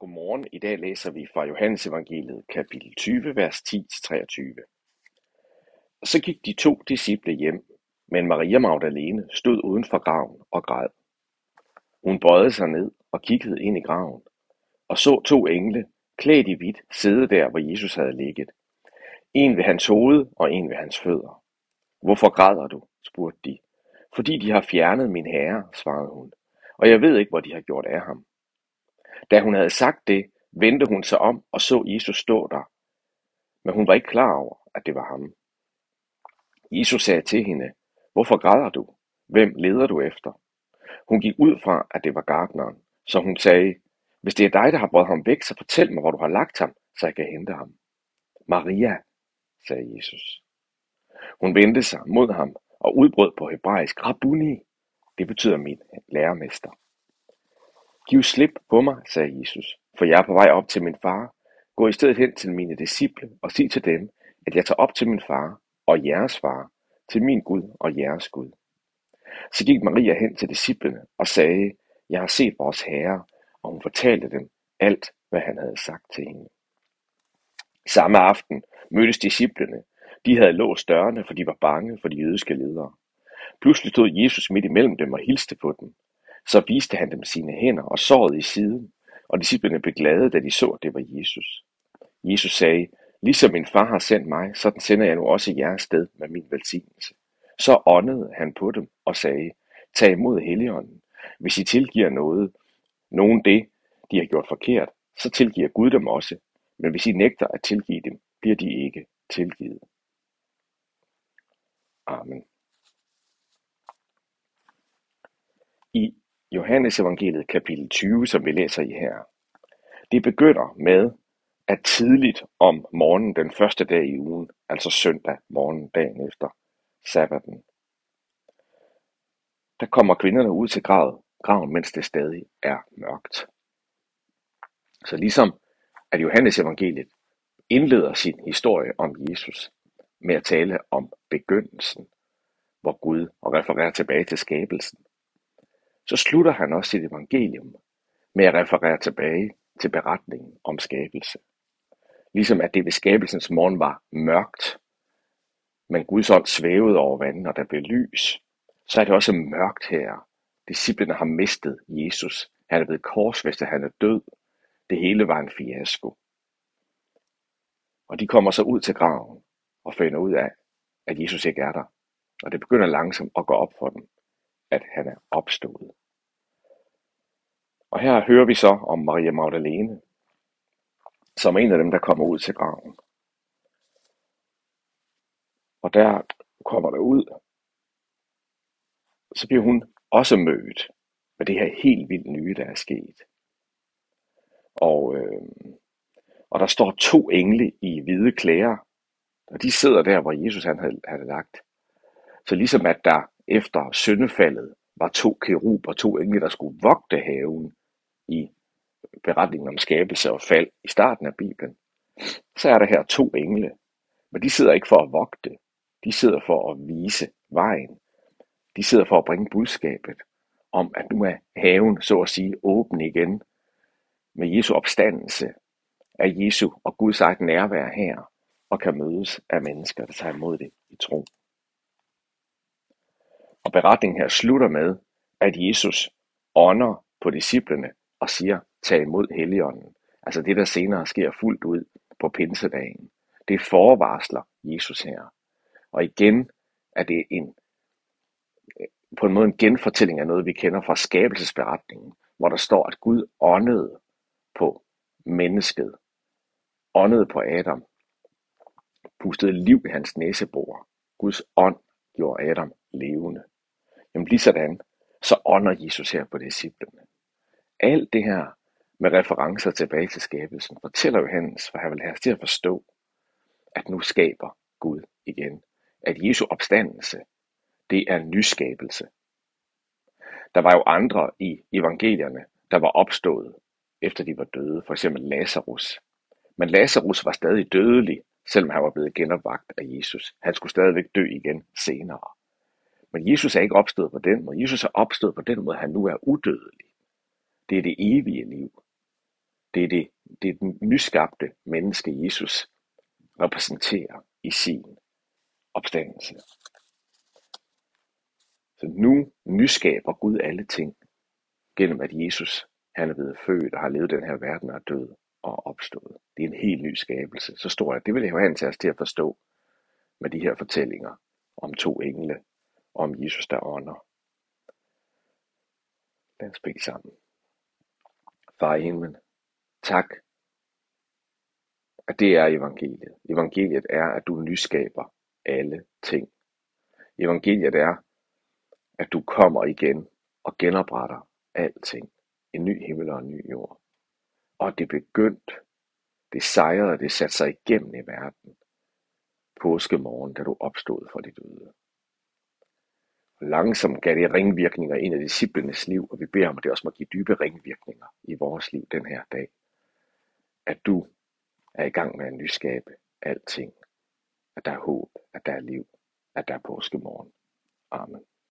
Godmorgen. I dag læser vi fra Johannes evangeliet, kapitel 20, vers 10-23. Så gik de to disciple hjem, men Maria Magdalene stod uden for graven og græd. Hun bøjede sig ned og kiggede ind i graven, og så to engle, klædt i hvidt, sidde der, hvor Jesus havde ligget. En ved hans hoved og en ved hans fødder. Hvorfor græder du? spurgte de. Fordi de har fjernet min herre, svarede hun, og jeg ved ikke, hvor de har gjort af ham. Da hun havde sagt det, vendte hun sig om og så Jesus stå der, men hun var ikke klar over, at det var ham. Jesus sagde til hende, Hvorfor græder du? Hvem leder du efter? Hun gik ud fra, at det var gartneren, så hun sagde, Hvis det er dig, der har båret ham væk, så fortæl mig, hvor du har lagt ham, så jeg kan hente ham. Maria, sagde Jesus. Hun vendte sig mod ham og udbrød på hebraisk, Rabuni, det betyder min lærermester. Giv slip på mig, sagde Jesus, for jeg er på vej op til min far. Gå i stedet hen til mine disciple og sig til dem, at jeg tager op til min far og jeres far, til min Gud og jeres Gud. Så gik Maria hen til disciplene og sagde, jeg har set vores Herre, og hun fortalte dem alt, hvad han havde sagt til hende. Samme aften mødtes disciplene. De havde låst dørene, for de var bange for de jødiske ledere. Pludselig stod Jesus midt imellem dem og hilste på dem. Så viste han dem sine hænder og såret i siden, og disciplene blev glade, da de så, at det var Jesus. Jesus sagde, ligesom min far har sendt mig, sådan sender jeg nu også jer sted med min velsignelse. Så åndede han på dem og sagde, tag imod Helligånden. Hvis I tilgiver noget, nogen det, de har gjort forkert, så tilgiver Gud dem også. Men hvis I nægter at tilgive dem, bliver de ikke tilgivet. Amen. I Johannes evangeliet kapitel 20, som vi læser i her, det begynder med, at tidligt om morgenen den første dag i ugen, altså søndag morgen dagen efter sabbaten, der kommer kvinderne ud til graven, graven, mens det stadig er mørkt. Så ligesom at Johannes evangeliet indleder sin historie om Jesus med at tale om begyndelsen, hvor Gud og refererer tilbage til skabelsen, så slutter han også sit evangelium med at referere tilbage til beretningen om skabelse. Ligesom at det ved skabelsens morgen var mørkt, men Guds ånd svævede over vandet, og der blev lys, så er det også mørkt her. Disciplerne har mistet Jesus. Han er blevet korsfæstet, han er død. Det hele var en fiasko. Og de kommer så ud til graven og finder ud af, at Jesus ikke er der. Og det begynder langsomt at gå op for dem, at han er opstået. Og her hører vi så om Maria Magdalene, som er en af dem, der kommer ud til graven. Og der kommer der ud, så bliver hun også mødt med det her helt vildt nye, der er sket. Og, øh, og der står to engle i hvide klæder, og de sidder der, hvor Jesus han havde, havde lagt. Så ligesom at der efter syndefaldet var to keruber, to engle, der skulle vogte haven, i beretningen om skabelse og fald i starten af Bibelen, så er der her to engle. Men de sidder ikke for at vogte. De sidder for at vise vejen. De sidder for at bringe budskabet om, at nu er haven, så at sige, åben igen med Jesu opstandelse af Jesu og Guds eget nærvær her, og kan mødes af mennesker, der tager imod det i tro. Og beretningen her slutter med, at Jesus ånder på disciplene og siger, tag imod Helligånden. Altså det, der senere sker fuldt ud på pinsedagen. Det forvarsler Jesus her. Og igen er det en, på en måde en genfortælling af noget, vi kender fra skabelsesberetningen, hvor der står, at Gud åndede på mennesket, åndede på Adam, pustede liv i hans næsebor. Guds ånd gjorde Adam levende. Jamen lige sådan, så ånder Jesus her på disciplene. Alt det her med referencer tilbage til skabelsen fortæller Johannes, for han vil have os til at forstå, at nu skaber Gud igen. At Jesu opstandelse, det er en nyskabelse. Der var jo andre i evangelierne, der var opstået, efter de var døde. For eksempel Lazarus. Men Lazarus var stadig dødelig, selvom han var blevet genopvagt af Jesus. Han skulle stadigvæk dø igen senere. Men Jesus er ikke opstået på den måde. Jesus er opstået på den måde, at han nu er udødelig. Det er det evige liv. Det er det, det er den nyskabte menneske, Jesus repræsenterer i sin opstandelse. Så nu nyskaber Gud alle ting gennem at Jesus han er blevet født og har levet den her verden og er død og opstået. Det er en helt ny skabelse. Så står det. Det vil have til os til at forstå med de her fortællinger om to engle om Jesus, der ånder. Lad os bede sammen. Far i himlen, tak, at det er evangeliet. Evangeliet er, at du nyskaber alle ting. Evangeliet er, at du kommer igen og genopretter alting. En ny himmel og en ny jord. Og det begyndt, det sejrede, det satte sig igennem i verden. Påskemorgen, da du opstod for de døde. Langsomt gav det ringvirkninger ind i disciplenes liv, og vi beder om, at det også må give dybe ringvirkninger i vores liv den her dag. At du er i gang med at nyskabe alting. At der er håb, at der er liv, at der er påskemorgen. Amen.